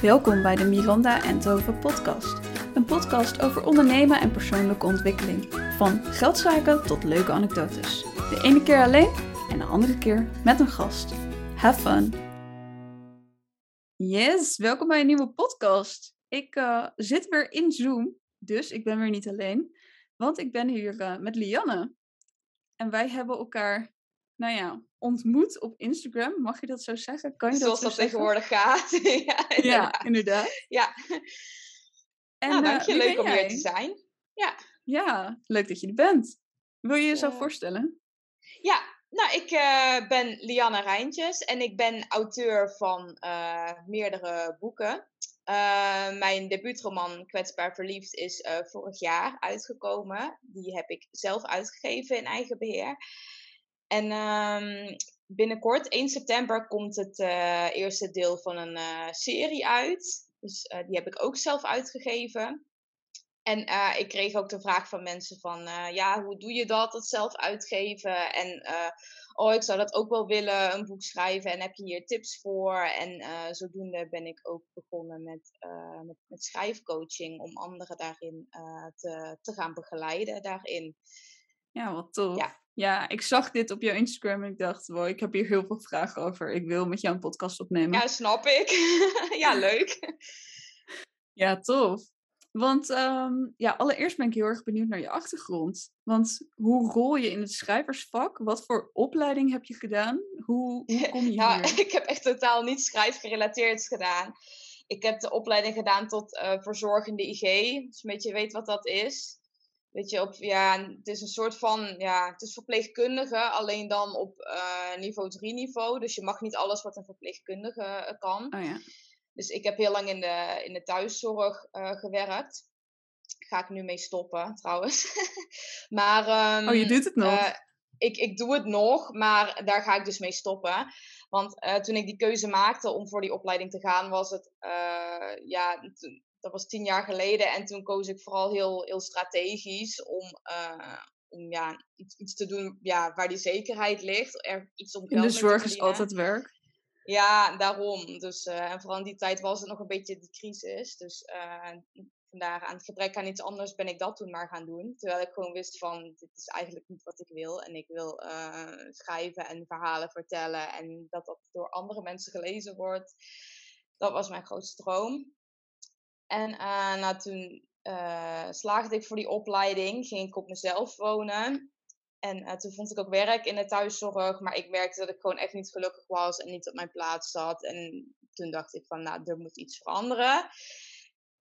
Welkom bij de Miranda en Tove podcast. Een podcast over ondernemen en persoonlijke ontwikkeling. Van geldzaken tot leuke anekdotes. De ene keer alleen en de andere keer met een gast. Have fun! Yes, welkom bij een nieuwe podcast. Ik uh, zit weer in Zoom, dus ik ben weer niet alleen. Want ik ben hier uh, met Lianne. En wij hebben elkaar, nou ja, ontmoet op Instagram. Mag je dat zo zeggen? Kan je Zoals dat, dat tegenwoordig gaat. ja, inderdaad. Ja, inderdaad. Ja. En, nou, eh, dank je. Leuk om hier jij? te zijn. Ja. Ja, leuk dat je er bent. Wil je jezelf voorstellen? Ja, nou, ik eh, ben Lianne Rijntjes en ik ben auteur van eh, meerdere boeken. Mijn debuutroman Kwetsbaar Verliefd is vorig jaar uitgekomen. Die heb ik zelf uitgegeven in eigen beheer. En ehm, binnenkort, 1 september, komt het eh, eerste deel van een eh, serie uit. Dus eh, die heb ik ook zelf uitgegeven. En ik kreeg ook de vraag van mensen van, ja, hoe doe je dat, het zelf uitgeven? En oh, ik zou dat ook wel willen, een boek schrijven. En heb je hier tips voor? En zodoende ben ik ook begonnen met, met, met schrijfcoaching om anderen daarin te, te gaan begeleiden daarin. Ja, wat tof. Ja. Ja. ik zag dit op jouw Instagram en ik dacht, wow, ik heb hier heel veel vragen over. Ik wil met jou een podcast opnemen. Ja, snap ik. ja, leuk. Ja, tof. Want ehm, ja, allereerst ben ik heel erg benieuwd naar je achtergrond. Want hoe rol je in het schrijversvak? Wat voor opleiding heb je gedaan? Hoe, hoe kom je Nou, hier? ik heb echt totaal niet schrijfgerelateerd gedaan. Ik heb de opleiding gedaan tot eh, verzorgende IG. Dus een beetje weet wat dat is. Weet je, op, ja, het is een soort van, ja, het is verpleegkundige, alleen dan op eh, niveau 3 niveau. Dus je mag niet alles wat een verpleegkundige eh, kan. Oh ja. Dus ik heb heel lang in de, in de thuiszorg eh, gewerkt. Ga ik nu mee stoppen, trouwens. maar, ehm, Oh, je doet het nog? ik, ik doe het nog, maar daar ga ik dus mee stoppen. Want toen ik die keuze maakte om voor die opleiding te gaan, was het, ja, dat was tien jaar geleden. En toen koos ik vooral heel, heel strategisch om, eh, om ja, iets, iets te doen ja, waar die zekerheid ligt. Er, iets om In de zorg is altijd werk. Ja, daarom. Dus, eh, en vooral in die tijd was het nog een beetje die crisis. Dus eh, vandaar aan het gebrek aan iets anders ben ik dat toen maar gaan doen. Terwijl ik gewoon wist van, dit is eigenlijk niet wat ik wil. En ik wil schrijven en verhalen vertellen. En dat dat door andere mensen gelezen wordt. Dat was mijn grootste droom. En nou, toen eh, slaagde ik voor die opleiding. Ging ik op mezelf wonen. En eh, toen vond ik ook werk in de thuiszorg, maar ik merkte dat ik gewoon echt niet gelukkig was en niet op mijn plaats zat. En toen dacht ik van, nou, er moet iets veranderen.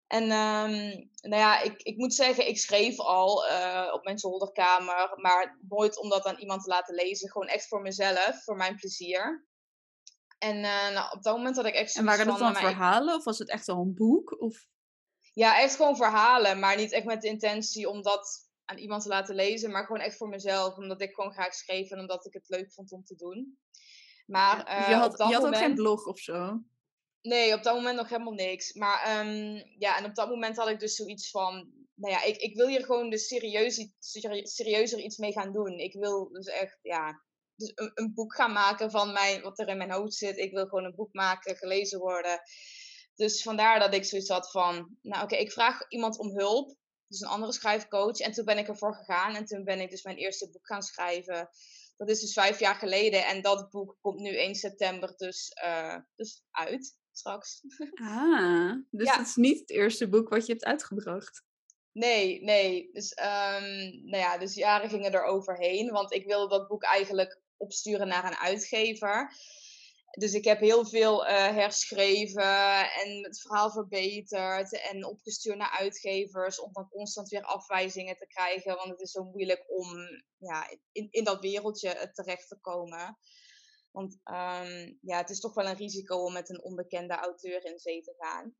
En ehm, nou ja, ik, ik moet zeggen, ik schreef al op mijn zolderkamer, maar nooit om dat aan iemand te laten lezen. Gewoon echt voor mezelf, voor mijn plezier. En nou, op dat moment had ik echt En waren dat dan nou, ik- verhalen of was het echt al een boek? Of... ja, echt gewoon verhalen, maar niet echt met de intentie om dat aan iemand te laten lezen, maar gewoon echt voor mezelf, omdat ik gewoon graag schreef en omdat ik het leuk vond om te doen. Maar Dus eh, je had, je had ook geen blog of zo? nee, op dat moment nog helemaal niks. Maar ehm, ja, en op dat moment had ik dus zoiets van, nou ja, ik, ik wil hier gewoon dus serieus, serie- serieuzer iets mee gaan doen. Ik wil dus echt, ja, dus een, een boek gaan maken van mijn, wat er in mijn hoofd zit. Ik wil gewoon een boek maken, gelezen worden. Dus vandaar dat ik zoiets had van, nou oké, ik vraag iemand om hulp. Dus een andere schrijfcoach. En toen ben ik ervoor gegaan. En toen ben ik dus mijn eerste boek gaan schrijven. Dat is dus vijf jaar geleden. En dat boek komt nu 1 september dus, eh, dus uit. Straks. Ah, dus Ja. het is niet het eerste boek wat je hebt uitgebracht. Nee, nee. Dus, ehm, nou ja, dus jaren gingen er overheen. Want ik wilde dat boek eigenlijk opsturen naar een uitgever. Dus ik heb heel veel eh, herschreven en het verhaal verbeterd en opgestuurd naar uitgevers om dan constant weer afwijzingen te krijgen. Want het is zo moeilijk om ja, in, in dat wereldje eh, terecht te komen. Want ehm, ja, het is toch wel een risico om met een onbekende auteur in zee te gaan.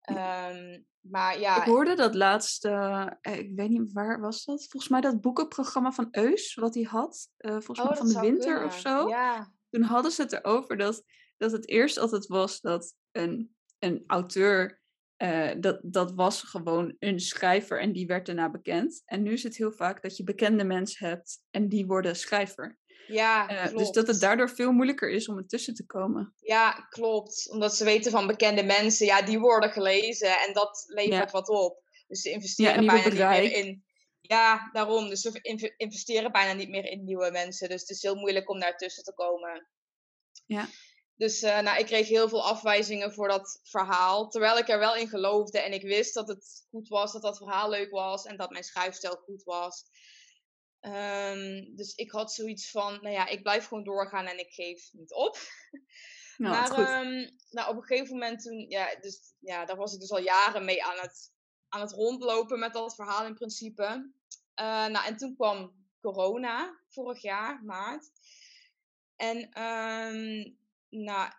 Ehm, maar ja, Ik hoorde dat laatst, eh, ik weet niet waar was dat? Volgens mij dat boekenprogramma van Eus, wat hij had. volgens oh, mij dat van de winter of zo. Ja, Toen hadden ze het erover dat, dat het eerst altijd was dat een, een auteur, eh, dat, dat was gewoon een schrijver en die werd daarna bekend. En nu is het heel vaak dat je bekende mensen hebt en die worden schrijver. Ja, Uh, klopt. dus dat het daardoor veel moeilijker is om ertussen te komen. Ja, klopt. Omdat ze weten van bekende mensen, ja, die worden gelezen en dat levert wat op. Dus ze investeren en bijna niet meer in. Ja, daarom. Dus ze inv- investeren bijna niet meer in nieuwe mensen. Dus het is heel moeilijk om daartussen te komen. Ja. Dus uh, nou, ik kreeg heel veel afwijzingen voor dat verhaal. Terwijl ik er wel in geloofde en ik wist dat het goed was, dat dat verhaal leuk was en dat mijn schrijfstijl goed was. Um, dus ik had zoiets van, nou ja, ik blijf gewoon doorgaan en ik geef niet op. Nou, maar um, nou, op een gegeven moment toen, ja, dus, ja, daar was ik dus al jaren mee aan het, aan het rondlopen met dat verhaal in principe. Uh, nou, en toen kwam corona, vorig jaar, maart. En, um, nou,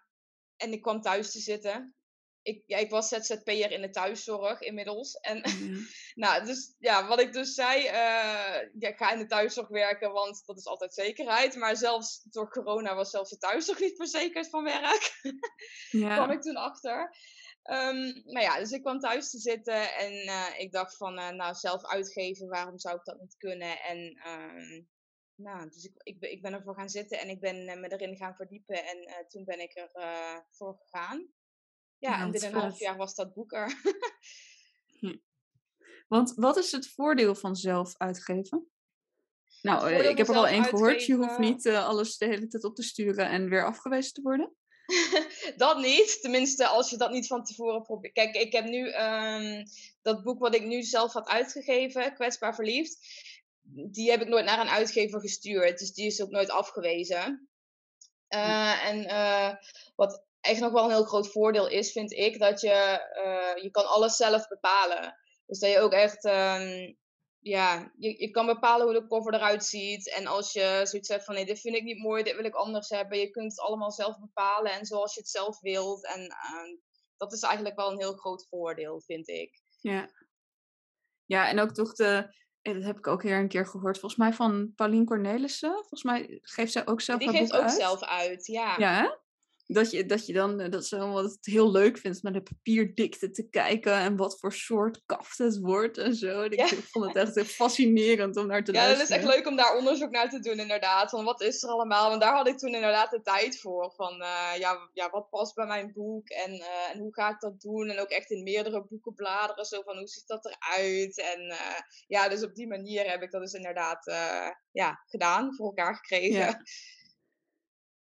en ik kwam thuis te zitten. Ik, ja, ik was ZZP'er in de thuiszorg inmiddels. En Mm. nou, dus ja, wat ik dus zei, uh, ja, ik ga in de thuiszorg werken, want dat is altijd zekerheid. Maar zelfs door corona was zelfs de thuiszorg niet verzekerd van werk. Ja. kwam ik toen achter. Um, nou ja, dus ik kwam thuis te zitten en uh, ik dacht van, uh, nou, zelf uitgeven, waarom zou ik dat niet kunnen? En um, nou, dus ik, ik, ik ben ervoor gaan zitten en ik ben uh, me erin gaan verdiepen en toen ben ik er voor gegaan. Ja, Ja, en binnen een half jaar was dat boek er. Want wat is het voordeel van zelf uitgeven? Nou, eh, ik heb er al één gehoord. Je hoeft niet eh, alles de hele tijd op te sturen en weer afgewezen te worden. dat niet. Tenminste, als je dat niet van tevoren probeert. Kijk, ik heb nu ehm, dat boek wat ik nu zelf had uitgegeven, Kwetsbaar Verliefd. Die heb ik nooit naar een uitgever gestuurd. Dus die is ook nooit afgewezen. Eh, en eh, wat echt nog wel een heel groot voordeel is, vind ik, dat je, eh, je kan alles zelf bepalen. Dus dat je ook echt, ehm, ja, je, je kan bepalen hoe de cover eruit ziet. En als je zoiets hebt van, nee, dit vind ik niet mooi, dit wil ik anders hebben. Je kunt het allemaal zelf bepalen en zoals je het zelf wilt. En ehm, dat is eigenlijk wel een heel groot voordeel, vind ik. Ja. Ja, en ook toch de... eh, Dat heb ik ook hier een keer gehoord. Volgens mij van Paulien Cornelissen. Volgens mij geeft zij ook zelf Die geeft ook uit. zelf uit, ja. Ja? Dat je, dat je dan, eh, dat ze helemaal het heel leuk vindt naar de papierdikte te kijken en wat voor soort kaft het wordt en zo. En Ik Ja. vond het echt fascinerend om naar te Ja, dat is luisteren. echt leuk om daar onderzoek naar te doen, inderdaad. Van wat is er allemaal? Want daar had ik toen inderdaad de tijd voor. Van eh, ja, ja, wat past bij mijn boek en, eh, en hoe ga ik dat doen? En ook echt in meerdere boeken bladeren. Zo van hoe ziet dat eruit? En ja, dus op die manier heb ik dat dus inderdaad ja, gedaan, voor elkaar gekregen. Ja.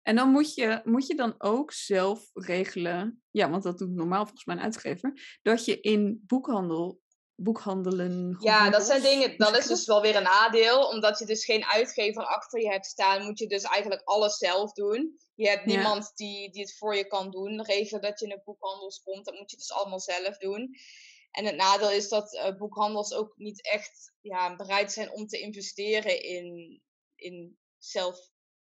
En dan moet je, moet je dan ook zelf regelen, ja, want dat doet normaal volgens mij een uitgever, dat je in boekhandel, boekhandelen. Ja, dat zijn dingen, dat is dus wel weer een nadeel. Omdat je dus geen uitgever achter je hebt staan, moet je dus eigenlijk alles zelf doen. Je hebt Ja. niemand die, die het voor je kan doen. Regelen dat je in een boekhandel komt, dat moet je dus allemaal zelf doen. En het nadeel is dat eh, boekhandels ook niet echt ja, bereid zijn om te investeren in, in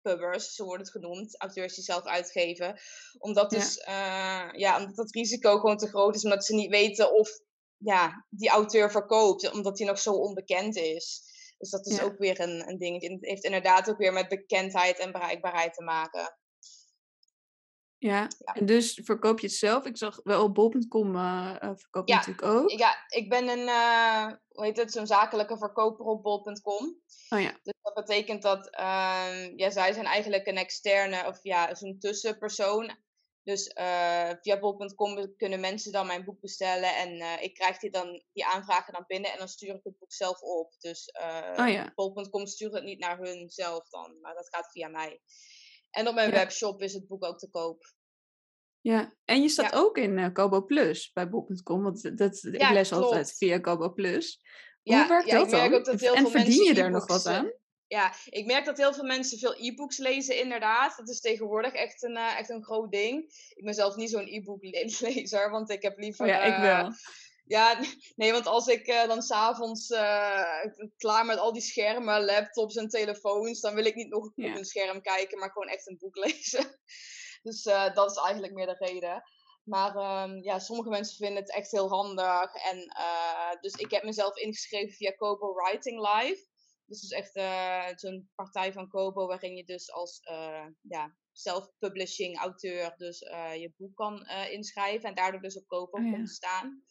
self-pubbers, zo wordt het genoemd, auteurs die zelf uitgeven. Omdat, Ja. dus, eh, ja, omdat dat risico gewoon te groot is, omdat ze niet weten of ja, die auteur verkoopt, omdat hij nog zo onbekend is. Dus dat is Ja. ook weer een, een ding. Het heeft inderdaad ook weer met bekendheid en bereikbaarheid te maken. Ja, Ja. en dus verkoop je het zelf. Ik zag wel op bol.com eh eh, verkoop je Ja, natuurlijk ook. Ja, ik ben een, eh, hoe heet het, zo'n zakelijke verkoper op bol.com. Oh ja, Dus dat betekent dat, ehm, ja, zij zijn eigenlijk een externe, of ja, zo'n tussenpersoon. Dus via bol.com kunnen mensen dan mijn boek bestellen en ik krijg die, dan, die aanvragen dan binnen en dan stuur ik het boek zelf op. Dus Oh ja. bol.com stuurt het niet naar hun zelf dan, maar dat gaat via mij. En op mijn Ja. webshop is het boek ook te koop. ja. En je staat Ja. ook in eh, Kobo Plus bij bol.com, want dat, ik Ja, les altijd via Kobo Plus. Ja, Hoe werkt dat ik merk dan? ook dat heel en veel verdien je daar nog wat eh, aan? Ja, ik merk dat heel veel mensen veel e-books lezen, inderdaad. Dat is tegenwoordig echt een, eh, echt een groot ding. Ik ben zelf niet zo'n e-book le- lezer, want ik heb liever... Oh ja, ik eh, wel. Ja, nee, want als ik eh, dan s'avonds uh, klaar met al die schermen, laptops en telefoons, dan wil ik niet nog Ja. op een scherm kijken, maar gewoon echt een boek lezen. dus eh, dat is eigenlijk meer de reden. Maar ehm, ja, sommige mensen vinden het echt heel handig. En dus ik heb mezelf ingeschreven via Kobo Writing Live. Dus het is echt zo'n partij van Kobo waarin je dus als ja, self-publishing auteur dus je boek kan inschrijven. En daardoor dus op Kobo Oh ja. komt te staan.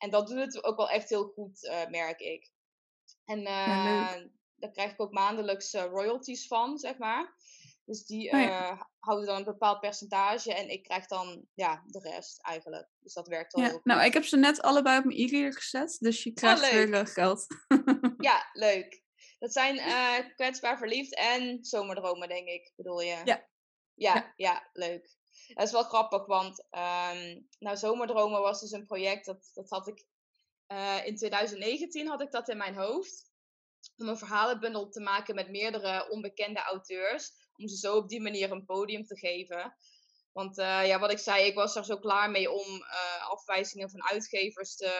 En dat doet het ook wel echt heel goed, eh, merk ik. En Ja, eh, daar krijg ik ook maandelijks eh, royalties van, zeg maar. Dus die Oh ja. houden dan een bepaald percentage en ik krijg dan ja, de rest eigenlijk. Dus dat werkt wel Ja, heel nou, goed. ik heb ze net allebei op mijn e-reader gezet, dus je krijgt Oh, weer geld. Ja, leuk. Dat zijn kwetsbaar verliefd en zomerdromen, denk ik, bedoel je? Ja, Ja. ja, leuk. Dat is wel grappig, want ehm nou, Zomerdromen was dus een project, dat, dat had ik eh, in 2019 had ik dat in mijn hoofd. Om een verhalenbundel te maken met meerdere onbekende auteurs. Om ze zo op die manier een podium te geven. Want eh, ja, wat ik zei, ik was er zo klaar mee om eh, afwijzingen van uitgevers te,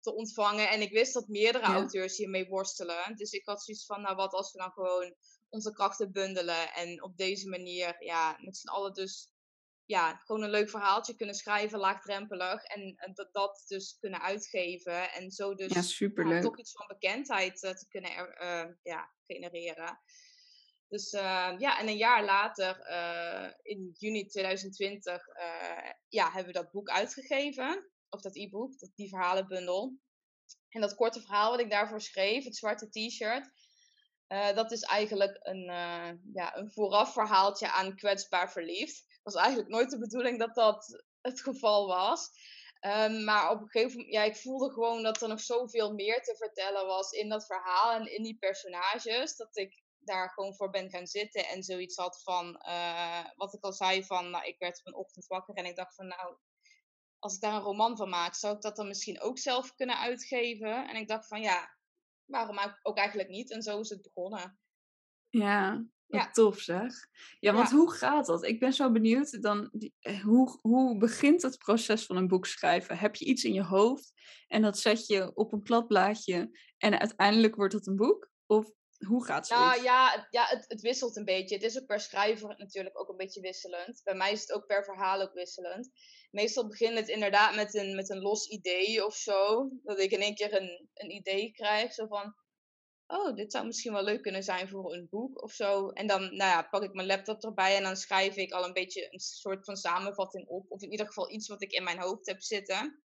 te ontvangen. En ik wist dat meerdere Ja. auteurs hiermee worstelen. Dus ik had zoiets van, nou wat als we dan gewoon onze krachten bundelen. En op deze manier, ja, met z'n allen dus, ja, gewoon een leuk verhaaltje kunnen schrijven, laagdrempelig. En, en dat, dat dus kunnen uitgeven. En zo dus Ja, toch iets van bekendheid eh, te kunnen eh, ja, genereren. Dus eh, ja, en een jaar later, in juni 2020, eh, ja, hebben we dat boek uitgegeven. Of dat e-book, dat- die verhalenbundel. En dat korte verhaal wat ik daarvoor schreef, het zwarte t-shirt, dat is eigenlijk een, ja, een vooraf verhaaltje aan kwetsbaar verliefd. Was eigenlijk nooit de bedoeling dat dat het geval was. Ehm, maar op een gegeven moment, ja, ik voelde gewoon dat er nog zoveel meer te vertellen was in dat verhaal en in die personages. Dat ik daar gewoon voor ben gaan zitten en zoiets had van, eh, wat ik al zei, van, nou, ik werd vanochtend wakker en ik dacht van, nou, als ik daar een roman van maak, zou ik dat dan misschien ook zelf kunnen uitgeven? En ik dacht van, ja, waarom ook eigenlijk niet? En zo is het begonnen. Ja, wat Ja. tof zeg. Ja, want Ja. hoe gaat dat? Ik ben zo benieuwd. Dan, eh, hoe, hoe begint het proces van een boek schrijven? Heb je iets in je hoofd en dat zet je op een plat blaadje en uiteindelijk wordt het een boek? Of hoe gaat zoiets? Nou ja, het- ja het, het wisselt een beetje. Het is ook per schrijver natuurlijk ook een beetje wisselend. Bij mij is het ook per verhaal ook wisselend. Meestal begint het inderdaad met een, met een los idee of zo. Dat ik in één keer een, een idee krijg. Zo van, oh, dit zou misschien wel leuk kunnen zijn voor een boek of zo. En dan nou ja, pak ik mijn laptop erbij en dan schrijf ik al een beetje een soort van samenvatting op. Of in ieder geval iets wat ik in mijn hoofd heb zitten.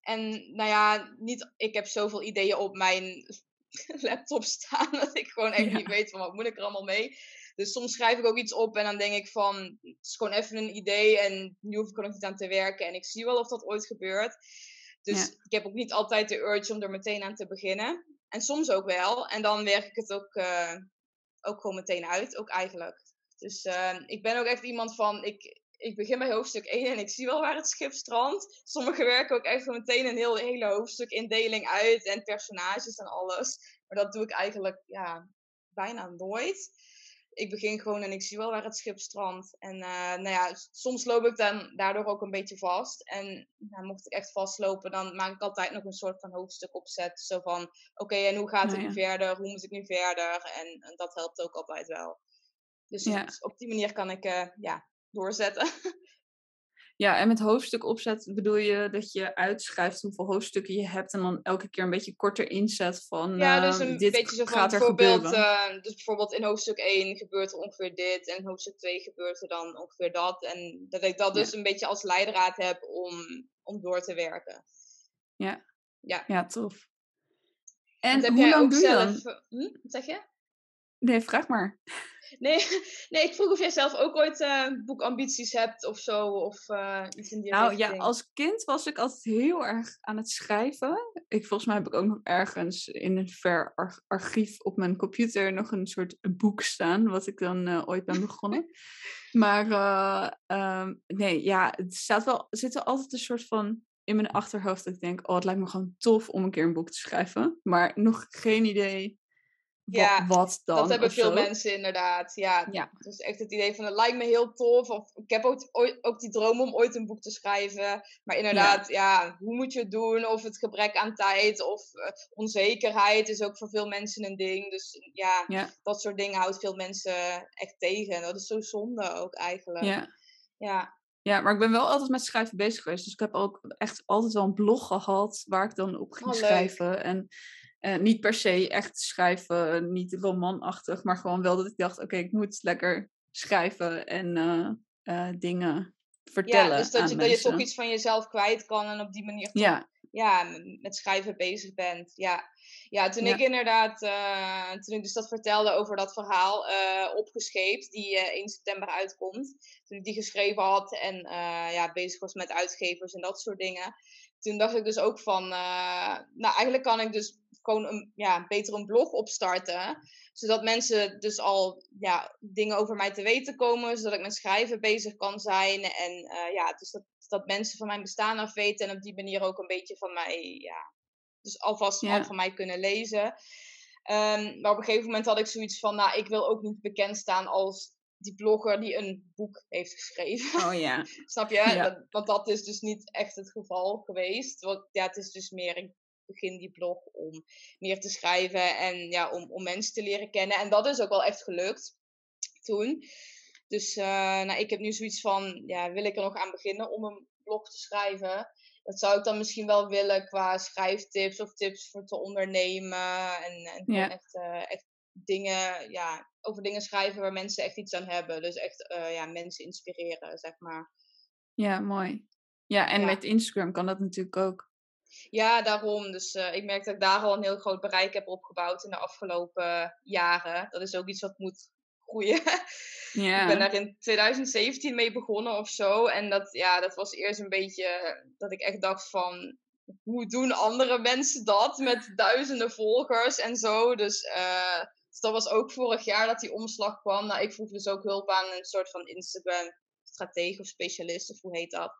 En nou ja, niet, ik heb zoveel ideeën op mijn laptop staan dat ik gewoon echt Ja. niet weet van wat moet ik er allemaal mee. Dus soms schrijf ik ook iets op en dan denk ik van, het is gewoon even een idee en nu hoef ik er nog niet aan te werken en ik zie wel of dat ooit gebeurt. Dus Ja. ik heb ook niet altijd de urge om er meteen aan te beginnen. En soms ook wel. En dan werk ik het ook, eh, ook gewoon meteen uit, ook eigenlijk. Dus eh, ik ben ook echt iemand van, ik, ik begin bij hoofdstuk 1 en ik zie wel waar het schip strandt. Sommigen werken ook echt meteen een heel, hele hoofdstuk indeling uit en personages en alles. Maar dat doe ik eigenlijk ja, bijna nooit. Ik begin gewoon en ik zie wel waar het schip strandt. En eh, nou ja, soms loop ik dan daardoor ook een beetje vast. En nou, mocht ik echt vastlopen, dan maak ik altijd nog een soort van hoofdstuk opzet. Zo van, oké, en hoe gaat Nou het nu verder? Hoe moet ik nu verder? En, en dat helpt ook altijd wel. Dus Ja. op die manier kan ik eh, ja, doorzetten. Ja, en met hoofdstuk opzet bedoel je dat je uitschrijft hoeveel hoofdstukken je hebt en dan elke keer een beetje korter inzet van Ja, dus eh, een dit beetje zo van gaat er bijvoorbeeld, eh, dus bijvoorbeeld in hoofdstuk 1 gebeurt er ongeveer dit en in hoofdstuk 2 gebeurt er dan ongeveer dat. En dat ik dat Ja. dus een beetje als leidraad heb om, om door te werken. Ja. Ja. Ja, tof. En hoe lang doe je dan? zelf... Hm? Wat zeg je? Nee, vraag maar. Nee, nee, ik vroeg of jij zelf ook ooit eh, boekambities hebt of zo, of eh, iets in die Nou richting. ja, als kind was ik altijd heel erg aan het schrijven. Ik, volgens mij heb ik ook nog ergens in een ver ar- archief op mijn computer nog een soort boek staan, wat ik dan eh, ooit ben begonnen. maar eh, ehm, nee, ja, het staat wel, er zit wel altijd een soort van in mijn achterhoofd dat ik denk, oh, het lijkt me gewoon tof om een keer een boek te schrijven. Maar nog geen idee Ja, wat dan. dat hebben veel zo. mensen inderdaad. Ja, Ja. dus echt het idee van het lijkt me heel tof. Of ik heb ook, ook die droom om ooit een boek te schrijven. Maar inderdaad, ja, hoe moet je het doen? Of het gebrek aan tijd of eh, onzekerheid is ook voor veel mensen een ding. Dus ja, Ja, dat soort dingen houdt veel mensen echt tegen. En dat is zo zonde ook eigenlijk. ja. ja. Ja, maar ik ben wel altijd met schrijven bezig geweest. Dus ik heb ook echt altijd wel een blog gehad waar ik dan op ging Oh, leuk. schrijven. En eh, niet per se echt schrijven, niet romanachtig, maar gewoon wel dat ik dacht, oké, ik moet lekker schrijven en eh, eh, dingen vertellen ja, dus dat aan je, dat je toch iets van jezelf kwijt kan en op die manier toch Ja, ja, met schrijven bezig bent. Ja, ja toen ik inderdaad, toen ik dus dat vertelde over dat verhaal, opgescheept, die uh, 1 september uitkomt. Toen ik die geschreven had en ja, bezig was met uitgevers en dat soort dingen. Toen dacht ik dus ook van, nou eigenlijk kan ik dus gewoon een, ja, beter een blog opstarten. Zodat mensen dus al ja, dingen over mij te weten komen. Zodat ik met schrijven bezig kan zijn. En ja, dus dat, dat mensen van mijn bestaan af weten. En op die manier ook een beetje van mij, ja, dus alvast al van mij kunnen lezen. Um, maar op een gegeven moment had ik zoiets van, nou, ik wil ook niet bekend staan als die blogger die een boek heeft geschreven. Oh ja. Snap je? want dat is dus niet echt het geval geweest. Want ja, het is dus meer, ik begin die blog om meer te schrijven en ja, om, om mensen te leren kennen. En dat is ook wel echt gelukt toen. Dus uh, nou, ik heb nu zoiets van, ja, wil ik er nog aan beginnen om een blog te schrijven? Dat zou ik dan misschien wel willen qua schrijftips of tips voor te ondernemen. En, en ja. echt, uh, echt dingen, ja, over dingen schrijven waar mensen echt iets aan hebben. Dus echt uh, ja, mensen inspireren, zeg maar. Ja, mooi. Ja, en met Instagram kan dat natuurlijk ook. Ja, daarom. Dus uh, ik merk dat ik daar al een heel groot bereik heb opgebouwd in de afgelopen jaren. Dat is ook iets wat moet groeien. Ja. Ik ben daar in 2017 mee begonnen of zo. En dat, ja, dat was eerst een beetje dat ik echt dacht van... Hoe doen andere mensen dat met duizenden volgers en zo? Dus, uh, dus dat was ook vorig jaar dat die omslag kwam. Nou, ik vroeg dus ook hulp aan een soort van Instagram-stratege of specialist, of hoe heet dat?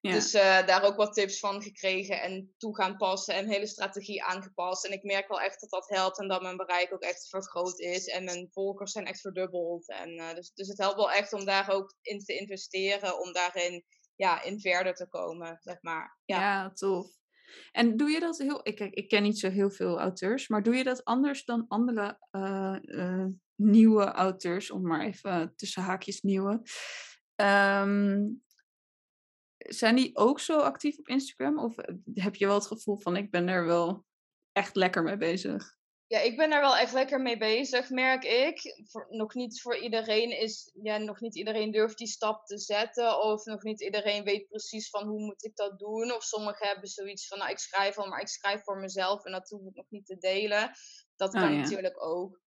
Dus uh, daar ook wat tips van gekregen en toe gaan passen en hele strategie aangepast. En ik merk wel echt dat dat helpt en dat mijn bereik ook echt vergroot is. En mijn volgers zijn echt verdubbeld. En, uh, dus, dus het helpt wel echt om daar ook in te investeren, om daarin ja, in verder te komen, zeg maar. Ja, ja tof. En doe je dat heel... Ik, ik ken niet zo heel veel auteurs, maar doe je dat anders dan andere uh, nieuwe auteurs, om maar even tussen haakjes nieuwe? Um, zijn die ook zo actief op Instagram? Of eh, heb je wel het gevoel van ik ben er wel echt lekker mee bezig? Ja, ik ben er wel echt lekker mee bezig, merk ik. Voor, nog niet voor iedereen is, ja, nog niet iedereen durft die stap te zetten. Of nog niet iedereen weet precies van hoe moet ik dat doen. Of sommigen hebben zoiets van, nou ik schrijf al, maar ik schrijf voor mezelf en dat hoef ik nog niet te delen. Dat oh, kan natuurlijk ook.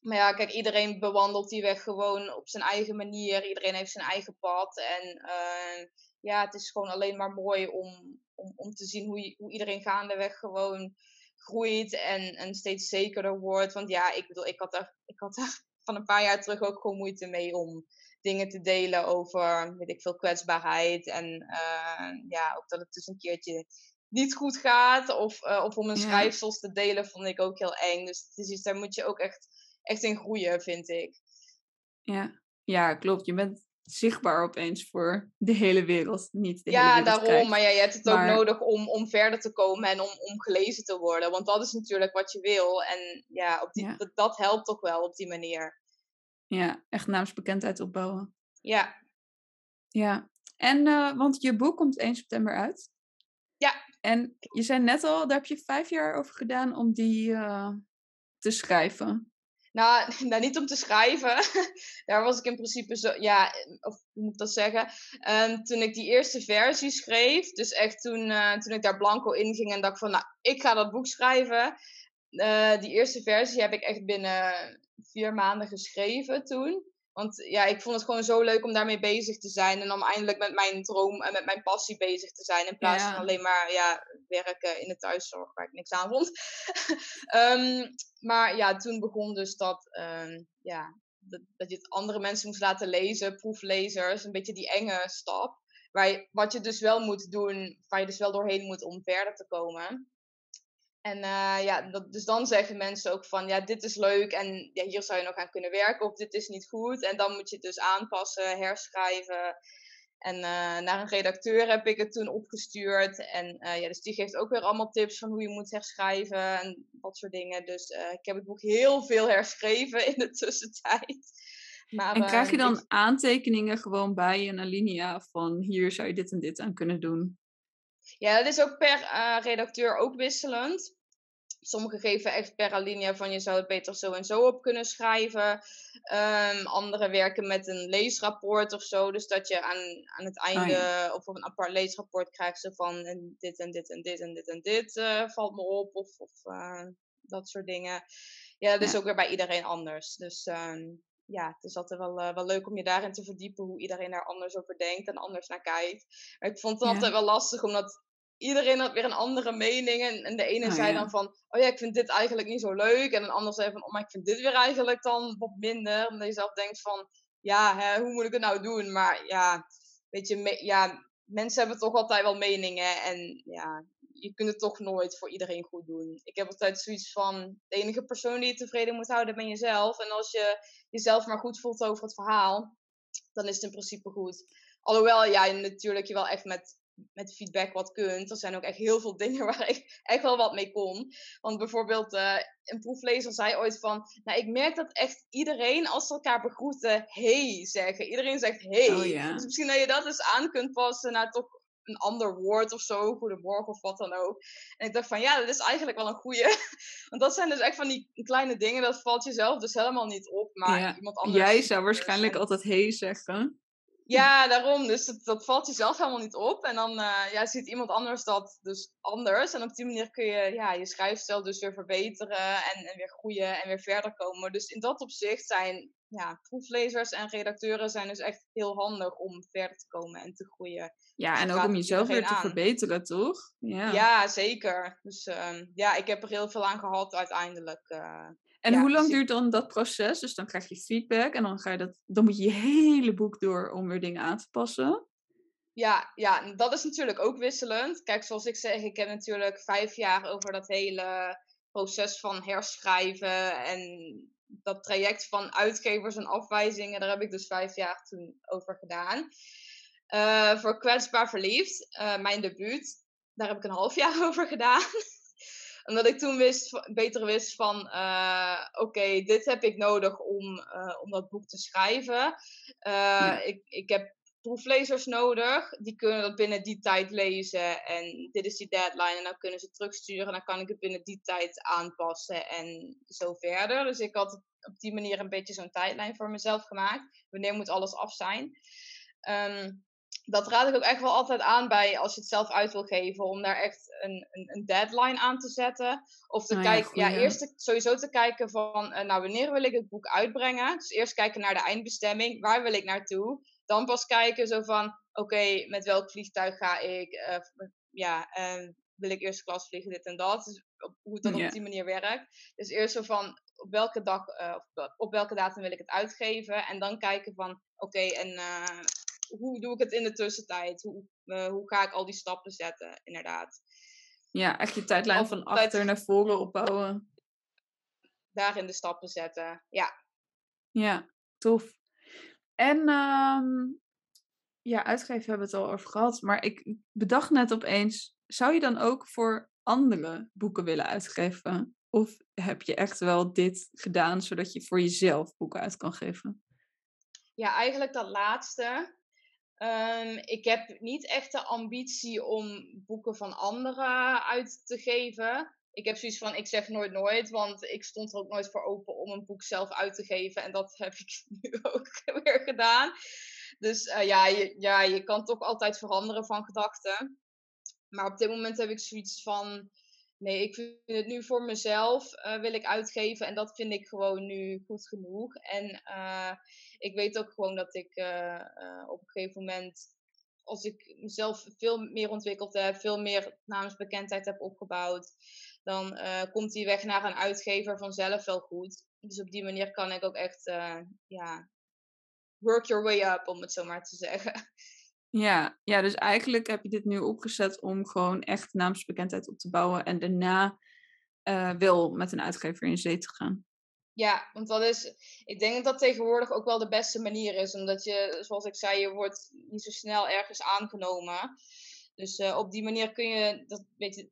Maar ja, kijk, iedereen bewandelt die weg gewoon op zijn eigen manier. Iedereen heeft zijn eigen pad. En uh, ja, het is gewoon alleen maar mooi om, om, om te zien hoe, hoe iedereen gaandeweg gewoon groeit en, en steeds zekerder wordt. Want ja, ik bedoel, ik had, er, ik had van een paar jaar terug ook gewoon moeite mee om dingen te delen over, weet ik veel, kwetsbaarheid. En uh, ja, ook dat het dus een keertje niet goed gaat. Of, uh, of om een ja. schrijfsels te delen, vond ik ook heel eng. Dus het is iets, daar moet je ook echt, echt in groeien, vind ik. Ja. ja, klopt. Je bent zichtbaar opeens voor de hele wereld. Niet de ja, hele wereld daarom. Maar ja, je hebt het ook nodig om, om verder te komen en om, om gelezen te worden. Want dat is natuurlijk wat je wil. En ja, op die, Dat, dat helpt toch wel op die manier. Ja, echt naamsbekendheid opbouwen. Ja. Ja. En, uh, want je boek komt 1 september uit. Ja. En je zei net al, daar heb je vijf jaar over gedaan om die uh, te schrijven. Nou, nou, niet om te schrijven. Daar was ik in principe zo, ja, of hoe moet ik dat zeggen? Um, toen ik die eerste versie schreef, dus echt toen, uh, toen ik daar blanco in ging en dacht van, nou, ik ga dat boek schrijven. Uh, die eerste versie heb ik echt binnen vier maanden geschreven toen. Want ja, ik vond het gewoon zo leuk om daarmee bezig te zijn. En om eindelijk met mijn droom en met mijn passie bezig te zijn. In plaats van alleen maar ja, werken in de thuiszorg waar ik niks aan vond. um, maar ja, toen begon dus dat, um, ja, dat, dat, je het andere mensen moest laten lezen, proeflezers. Een beetje die enge stap. Waar je, wat je dus wel moet doen, waar je dus wel doorheen moet om verder te komen. En uh, ja, dat, dus dan zeggen mensen ook van, ja, dit is leuk en ja, hier zou je nog aan kunnen werken of dit is niet goed. En dan moet je het dus aanpassen, herschrijven. En uh, naar een redacteur heb ik het toen opgestuurd. En uh, ja, dus die geeft ook weer allemaal tips van hoe je moet herschrijven en dat soort dingen. Dus ik heb het boek heel veel herschreven in de tussentijd. Maar, en krijg je dan ik... aantekeningen gewoon bij een alinea van hier zou je dit en dit aan kunnen doen? Ja, dat is ook per uh, redacteur ook wisselend. Sommigen geven echt per alinea van je zou het beter zo en zo op kunnen schrijven. Um, anderen werken met een leesrapport of zo. Dus dat je aan, aan het einde oh, of op een apart leesrapport krijgt ze van en dit en dit en dit en dit en dit uh, valt me op. Of, of uh, dat soort dingen. Ja, dat is ook weer bij iedereen anders. Dus um, ja, het is altijd wel, uh, wel leuk om je daarin te verdiepen hoe iedereen daar anders over denkt en anders naar kijkt. Maar ik vond het ja. altijd wel lastig, omdat iedereen had weer een andere mening. En, en de ene oh, zei dan van, oh ja, ik vind dit eigenlijk niet zo leuk. En een ander zei van, oh, maar ik vind dit weer eigenlijk dan wat minder. Omdat je zelf denkt van, ja, hè, hoe moet ik het nou doen? Maar ja, weet je, ja, mensen hebben toch altijd wel meningen. En ja, je kunt het toch nooit voor iedereen goed doen. Ik heb altijd zoiets van, de enige persoon die je tevreden moet houden ben jezelf. En als je jezelf maar goed voelt over het verhaal, dan is het in principe goed. Alhoewel jij ja, natuurlijk je wel echt met met feedback wat kunt. Er zijn ook echt heel veel dingen waar ik echt wel wat mee kon. Want bijvoorbeeld, uh, een proeflezer zei ooit van... Nou, ik merk dat echt iedereen, als ze elkaar begroeten, hey zeggen. Iedereen zegt hey. Oh, dus misschien dat je dat eens aan kunt passen naar toch een ander woord of zo. Goedemorgen of wat dan ook. En ik dacht van, ja, dat is eigenlijk wel een goeie. Want dat zijn dus echt van die kleine dingen, dat valt jezelf dus helemaal niet op. Maar iemand anders... Jij zou waarschijnlijk altijd hey zeggen. Ja, daarom. Dus dat, valt jezelf helemaal niet op. En dan uh, ja, ziet iemand anders dat dus anders. En op die manier kun je ja, je schrijfstijl dus weer verbeteren en, en weer groeien en weer verder komen. Dus in dat opzicht zijn ja, proeflezers en redacteuren zijn dus echt heel handig om verder te komen en te groeien. Ja, en ook om jezelf weer te verbeteren, toch? Ja, ja zeker. Dus uh, ja, ik heb er heel veel aan gehad uiteindelijk. Uh, en hoe lang duurt dan dat proces? Dus dan krijg je feedback en dan, ga je dat, dan moet je je hele boek door om weer dingen aan te passen. Ja, ja, dat is natuurlijk ook wisselend. Kijk, zoals ik zeg, ik heb natuurlijk vijf jaar over dat hele proces van herschrijven en dat traject van uitgevers en afwijzingen, daar heb ik dus vijf jaar toen over gedaan. Uh, voor Kwetsbaar Verliefd, uh, mijn debuut, daar heb ik een half jaar over gedaan omdat ik toen wist, beter wist van, uh, oké, dit heb ik nodig om, om dat boek te schrijven. Ik, ik heb proeflezers nodig, die kunnen dat binnen die tijd lezen. En dit is die deadline en dan kunnen ze terugsturen. En dan kan ik het binnen die tijd aanpassen en zo verder. Dus ik had op die manier een beetje zo'n tijdlijn voor mezelf gemaakt. Wanneer moet alles af zijn? Um, dat raad ik ook echt wel altijd aan bij als je het zelf uit wil geven, om daar echt een, een, een deadline aan te zetten. Of te kijken, ja, eerst sowieso te kijken van, uh, nou, wanneer wil ik het boek uitbrengen? Dus eerst kijken naar de eindbestemming, waar wil ik naartoe? Dan pas kijken zo van, oké, met welk vliegtuig ga ik? Uh, ja, uh, wil ik eerste klas vliegen, dit en dat. Dus op, hoe het dan op die manier werkt. Dus eerst zo van, op welke dag, uh, op, op welke datum wil ik het uitgeven? En dan kijken van, oké, en hoe doe ik het in de tussentijd? Hoe, hoe ga ik al die stappen zetten, inderdaad. Ja, echt je tijdlijn van achter naar voren opbouwen. Daarin de stappen zetten, ja. Ja, tof. En um, ja, uitgeven hebben we het al over gehad. Maar ik bedacht net opeens, zou je dan ook voor andere boeken willen uitgeven? Of heb je echt wel dit gedaan zodat je voor jezelf boeken uit kan geven? Ja, eigenlijk dat laatste. Um, ik heb niet echt de ambitie om boeken van anderen uit te geven. Ik heb zoiets van, ik zeg nooit nooit, want ik stond er ook nooit voor open om een boek zelf uit te geven. En dat heb ik nu ook weer gedaan. Dus uh, ja, je, ja, je kan toch altijd veranderen van gedachten. Maar op dit moment heb ik zoiets van, nee, ik vind het nu voor mezelf, uh, wil ik uitgeven. En dat vind ik gewoon nu goed genoeg. En uh, ik weet ook gewoon dat ik op een gegeven moment, als ik mezelf veel meer ontwikkeld heb, veel meer namensbekendheid heb opgebouwd, dan komt die weg naar een uitgever vanzelf wel goed. Dus op die manier kan ik ook echt, ja, work your way up, om het zo maar te zeggen. Ja, ja, dus eigenlijk heb je dit nu opgezet om gewoon echt naamsbekendheid op te bouwen en daarna uh, wel met een uitgever in zee te gaan. Ja, want dat is, ik denk dat dat tegenwoordig ook wel de beste manier is, omdat je, zoals ik zei, je wordt niet zo snel ergens aangenomen. Dus uh, op die manier kun je, dat, weet je,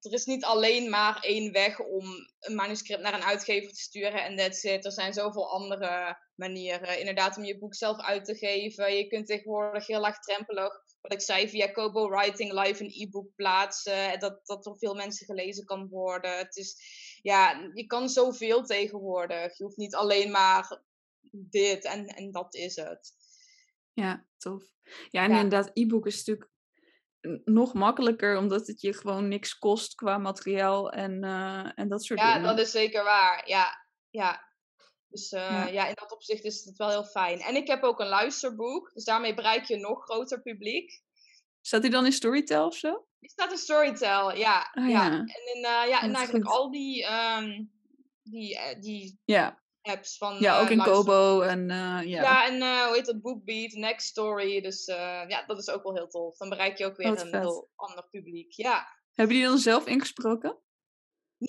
er is niet alleen maar één weg om een manuscript naar een uitgever te sturen en that's it. Er zijn zoveel andere manieren. Inderdaad, om je boek zelf uit te geven. Je kunt tegenwoordig heel laagdrempelig wat ik zei, via Kobo Writing live een e-book plaatsen. Dat, dat door veel mensen gelezen kan worden. Het is, ja, je kan zoveel tegenwoordig. Je hoeft niet alleen maar dit en, en dat is het. Ja, tof. Ja, en inderdaad, e-book is natuurlijk nog makkelijker, omdat het je gewoon niks kost qua materiaal en, uh, en dat soort ja, dingen. Ja, dat is zeker waar. Ja, ja. Dus uh, ja. ja. in dat opzicht is het wel heel fijn. En ik heb ook een luisterboek, dus daarmee bereik je een nog groter publiek. Staat die dan in Storytel of zo? Die staat in Storytel, ja. Oh, ja. En, in, uh, ja, en eigenlijk goed. al die, um, die, die ja apps van. Ja, ook in Kobo en uh, ja. Ja, en uh, hoe heet dat? Bookbeat, Next Story. Dus ja, dat is ook wel heel tof. Dan bereik je ook weer een heel ander publiek. Ja. Hebben die dan zelf ingesproken?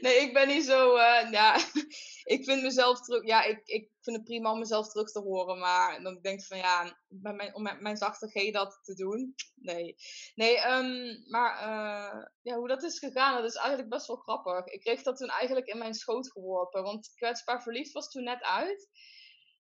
nee, ik ben niet zo. ja, ik vind mezelf terug. Ja, ik, ik vind het prima om mezelf terug te horen. Maar dan denk ik van ja, mijn, om mijn, mijn zachte G dat te doen. Nee. Nee, um, maar uh, ja, hoe dat is gegaan, dat is eigenlijk best wel grappig. Ik kreeg dat toen eigenlijk in mijn schoot geworpen. Want Kwetsbaar Verliefd was toen net uit.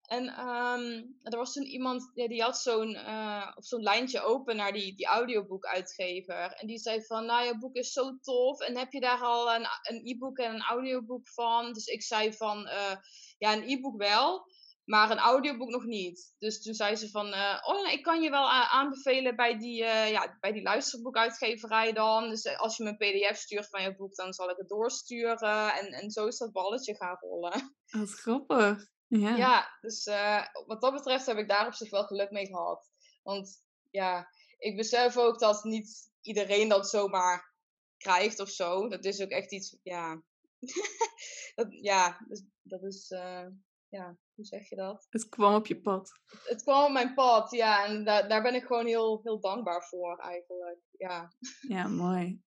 En um, er was toen iemand, die had zo'n uh, zo'n lijntje open naar die, die audioboekuitgever. En die zei van, nou, je boek is zo tof. En heb je daar al een, een e-book en een audioboek van? Dus ik zei van, uh, ja, een e-book wel, maar een audioboek nog niet. Dus toen zei ze van, uh, oh, ik kan je wel aanbevelen bij die, ja, bij die luisterboekuitgeverij dan. Dus als je me een pdf stuurt van je boek, dan zal ik het doorsturen. En, en zo is dat balletje gaan rollen. Wat grappig. Ja, ja dus uh, wat dat betreft heb ik daar op zich wel geluk mee gehad. Want ja, ik besef ook dat niet iedereen dat zomaar krijgt of zo. Dat is ook echt iets, ja. dat, ja, dus, dat is, uh, ja, hoe zeg je dat? Het kwam op je pad. Het, het kwam op mijn pad, ja. En da daar ben ik gewoon heel, heel dankbaar voor eigenlijk, ja. Ja, mooi.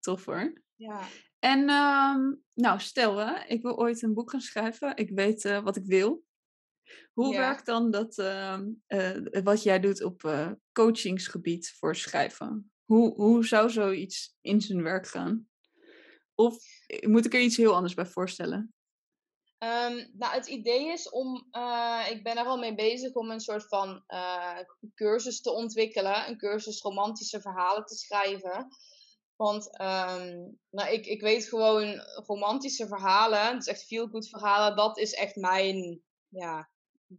Tof hoor. Ja. En um, nou, stel, hè, ik wil ooit een boek gaan schrijven. Ik weet uh, wat ik wil. Hoe ja. werkt dan dat, uh, uh, wat jij doet op uh, coachingsgebied voor schrijven? Hoe, hoe zou zoiets in zijn werk gaan? Of moet ik er iets heel anders bij voorstellen? Um, nou, het idee is om, ik ben er al mee bezig om een soort van cursus te ontwikkelen. Een cursus romantische verhalen te schrijven. Want um, nou, ik, ik weet gewoon, romantische verhalen, is echt veel goed verhalen, dat is echt mijn, ja,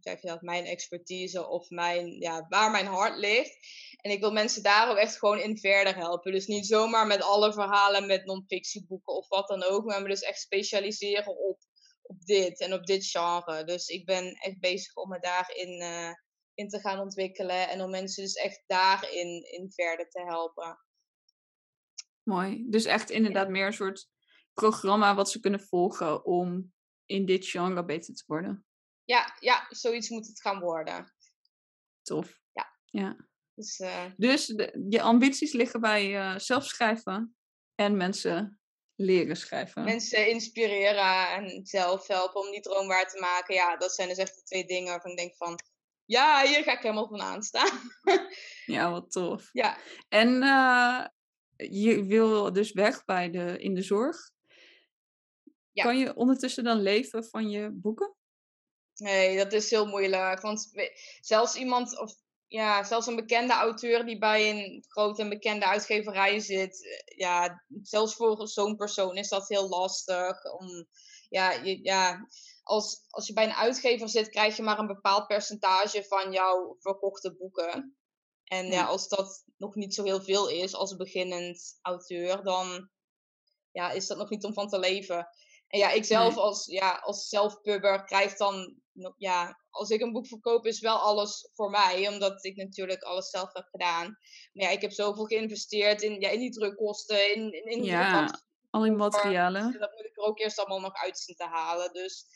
hoe je dat, mijn expertise of mijn, ja, waar mijn hart ligt. En ik wil mensen daar ook echt gewoon in verder helpen. Dus niet zomaar met alle verhalen met non-fictieboeken of wat dan ook, maar me dus echt specialiseren op, op dit en op dit genre. Dus ik ben echt bezig om me daarin uh, in te gaan ontwikkelen en om mensen dus echt daarin in verder te helpen. Mooi. Dus echt inderdaad meer een soort programma wat ze kunnen volgen om in dit genre beter te worden. Ja, ja zoiets moet het gaan worden. Tof. Ja. ja. Dus, uh... dus de, je ambities liggen bij uh, zelf schrijven en mensen leren schrijven. Mensen inspireren en zelf helpen om die droom waar te maken. Ja, dat zijn dus echt de twee dingen waarvan ik denk van... Ja, hier ga ik helemaal van aanstaan. ja, wat tof. Ja. En uh, je wil dus weg bij de, in de zorg. Ja. Kan je ondertussen dan leven van je boeken? Nee, dat is heel moeilijk. Want zelfs iemand, of ja, zelfs een bekende auteur die bij een grote en bekende uitgeverij zit, eh, ja, zelfs voor zo'n persoon is dat heel lastig. Om, ja, je, ja als, als je bij een uitgever zit, krijg je maar een bepaald percentage van jouw verkochte boeken. En ja, als dat nog niet zo heel veel is als beginnend auteur, dan ja, is dat nog niet om van te leven. En ja, ik zelf nee. als, ja, als zelfpubber krijg dan, ja, als ik een boek verkoop is wel alles voor mij, omdat ik natuurlijk alles zelf heb gedaan. Maar ja, ik heb zoveel geïnvesteerd in, ja, in die drukkosten, in, in, in ja, al die materialen. Dat moet ik er ook eerst allemaal nog uit zien te halen. Dus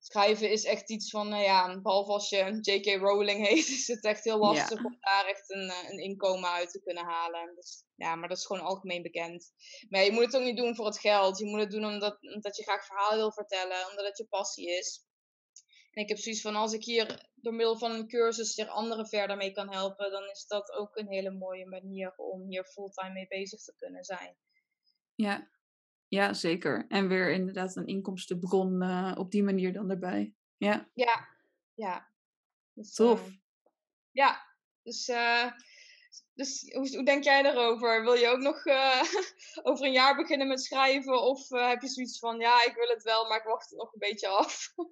schrijven is echt iets van, nou ja, behalve als je J.K. Rowling heet, is het echt heel lastig ja. om daar echt een, een inkomen uit te kunnen halen. Dus, ja, maar dat is gewoon algemeen bekend. Maar je moet het ook niet doen voor het geld. Je moet het doen omdat, omdat je graag verhalen wil vertellen, omdat het je passie is. En ik heb zoiets van, als ik hier door middel van een cursus er anderen verder mee kan helpen, dan is dat ook een hele mooie manier om hier fulltime mee bezig te kunnen zijn. Ja, ja, zeker. En weer inderdaad een inkomstenbron uh, op die manier dan erbij. Ja. Ja, ja. Dus, Tof. Uh, ja. Dus, uh, dus hoe, hoe, denk jij daarover? Wil je ook nog uh, over een jaar beginnen met schrijven? Of heb je zoiets van, ja, ik wil het wel, maar ik wacht het nog een beetje af?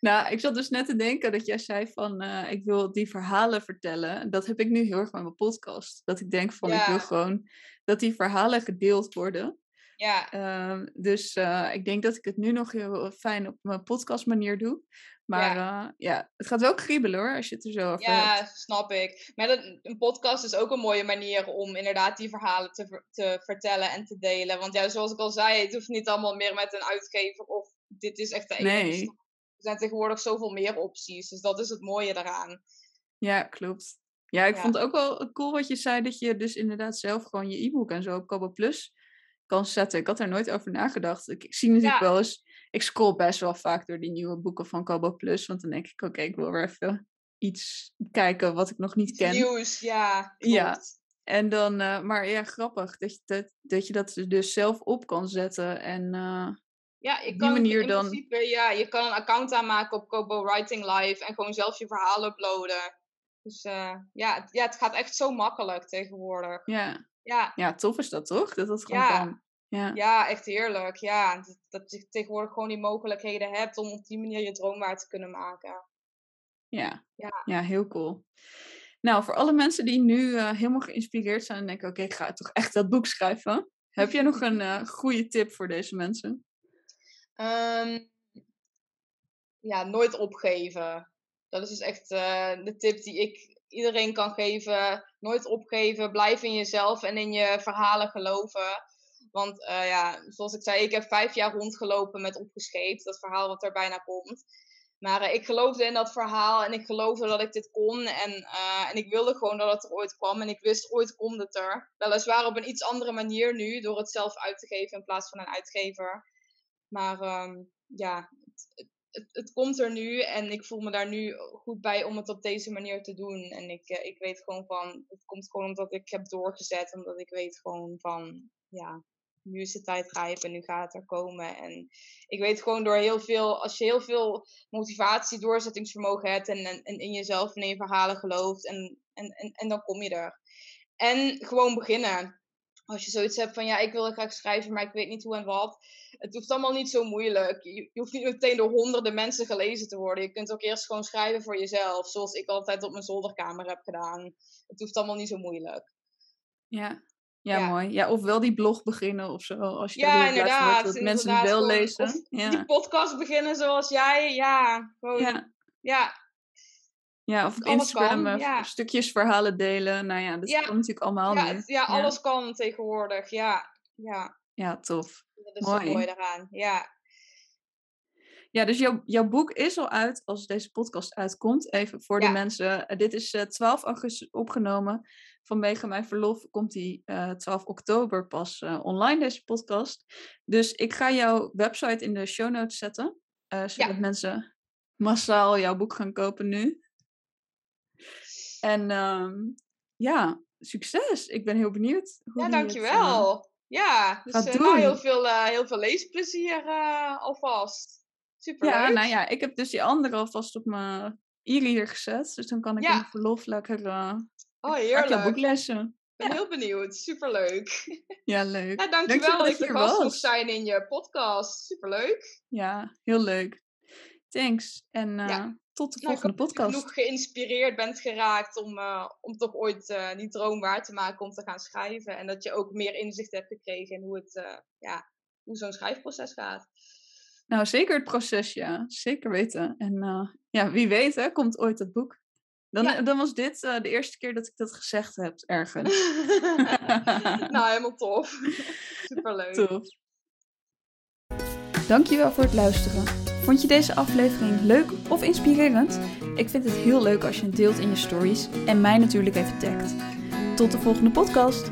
Nou, ik zat dus net te denken dat jij zei van, ik wil die verhalen vertellen. Dat heb ik nu heel erg met mijn podcast. Dat ik denk van, ja. ik wil gewoon dat die verhalen gedeeld worden. Ja. Uh, dus uh, ik denk dat ik het nu nog heel fijn op mijn podcast manier doe. Maar ja. Uh, ja, het gaat wel kriebelen hoor, als je het er zo over ja, hebt. snap ik. Maar dat, een podcast is ook een mooie manier om inderdaad die verhalen te, te vertellen en te delen. Want ja, zoals ik al zei, het hoeft niet allemaal meer met een uitgever of dit is echt de enige nee. Er zijn tegenwoordig zoveel meer opties, dus dat is het mooie daaraan. Ja, klopt. Ja, ik ja. vond het ook wel cool wat je zei, dat je dus inderdaad zelf gewoon je e-book en zo op Kobo Plus kan zetten. Ik had er nooit over nagedacht. Ik, ik zie natuurlijk ja. wel eens, ik scroll best wel vaak door die nieuwe boeken van Kobo Plus, want dan denk ik, oké, okay, ik wil weer even iets kijken wat ik nog niet ken. Nieuws, ja. Klopt. Ja. En dan, uh, maar ja, grappig dat je dat, dat je dat dus zelf op kan zetten en uh, ja, je kan manier in dan... principe, ja, je kan een account aanmaken op Kobo Writing Live en gewoon zelf je verhaal uploaden. Dus uh, ja, het, ja, het gaat echt zo makkelijk tegenwoordig. Ja. Ja. ja, tof is dat toch? Dat dat gewoon ja. kan. Ja. ja, echt heerlijk. Ja, dat, je tegenwoordig gewoon die mogelijkheden hebt om op die manier je droom waar te kunnen maken. Ja, ja. ja heel cool. Nou, voor alle mensen die nu uh, helemaal geïnspireerd zijn en denken, oké, okay, ik ga toch echt dat boek schrijven. Heb jij nog een uh, goede tip voor deze mensen? Um, ja, nooit opgeven. Dat is dus echt uh, de tip die ik iedereen kan geven. Nooit opgeven. Blijf in jezelf en in je verhalen geloven. Want uh, ja, zoals ik zei, ik heb vijf jaar rondgelopen met opgescheept. Dat verhaal wat er bijna komt. Maar uh, ik geloofde in dat verhaal en ik geloofde dat ik dit kon. En, uh, en ik wilde gewoon dat het er ooit kwam. En ik wist, ooit komt het er. Weliswaar op een iets andere manier nu, door het zelf uit te geven in plaats van een uitgever. Maar um, ja, het, het, komt er nu en ik voel me daar nu goed bij om het op deze manier te doen. En ik, uh, ik weet gewoon van, het komt gewoon omdat ik heb doorgezet. Omdat ik weet gewoon van, ja, nu is de tijd rijp en nu gaat het er komen. En ik weet gewoon door heel veel, als je heel veel motivatie, doorzettingsvermogen hebt en, en, en in jezelf en in je verhalen gelooft, en, en, en, en dan kom je er. En gewoon beginnen. Als je zoiets hebt van ja, ik wil graag schrijven, maar ik weet niet hoe en wat. Het hoeft allemaal niet zo moeilijk. Je, je hoeft niet meteen door honderden mensen gelezen te worden. Je kunt ook eerst gewoon schrijven voor jezelf, zoals ik altijd op mijn zolderkamer heb gedaan. Het hoeft allemaal niet zo moeilijk. Ja, ja, ja, mooi. Ja, of wel die blog beginnen of zo. Als je ja, inderdaad. Wordt, dat mensen het wel lezen. Ja. Die podcast beginnen zoals jij. Ja, gewoon. Ja. ja. Ja, of op Instagram kan, ja. stukjes verhalen delen. Nou ja, dat ja. kan natuurlijk allemaal ja. Ja, alles kan tegenwoordig. Ja, ja. Ja, tof. Dat is mooi. mooi daaraan. Ja. Ja, dus jouw, jouw boek is al uit als deze podcast uitkomt. Even voor de mensen. Dit is uh, 12 augustus opgenomen. Vanwege mijn verlof komt die uh, 12 oktober pas uh, online, deze podcast. Dus ik ga jouw website in de show notes zetten. Uh, zodat mensen massaal jouw boek gaan kopen nu. En um, ja, succes. Ik ben heel benieuwd. Hoe ja, dankjewel. Het, ja, dus nou, heel, veel, heel veel leesplezier alvast. Super Ja, nou ja, ik heb dus die andere alvast op mijn e-reader gezet. Dus dan kan ik ja. in verlof lekker uh, oh, heerlijk. jouw boek lezen. Ik ben ja. heel benieuwd. Superleuk. Ja, leuk. Ja, dankjewel, dankjewel dat, dat je gast mocht zijn in je podcast. Superleuk. Ja, heel leuk. Thanks. En uh, ja. Tot de volgende nou, podcast. genoeg geïnspireerd bent geraakt om, uh, om toch ooit uh, die droom waar te maken om te gaan schrijven. En dat je ook meer inzicht hebt gekregen in hoe, het, ja, hoe zo'n schrijfproces gaat. Nou, zeker het proces, ja. Zeker weten. En ja, wie weet, hè, komt ooit het boek. Dan, ja. dan was dit de eerste keer dat ik dat gezegd heb, ergens. nou, helemaal tof. Superleuk. Tof. Dankjewel voor het luisteren. Vond je deze aflevering leuk of inspirerend? Ik vind het heel leuk als je het deelt in je stories en mij natuurlijk even tagt. Tot de volgende podcast.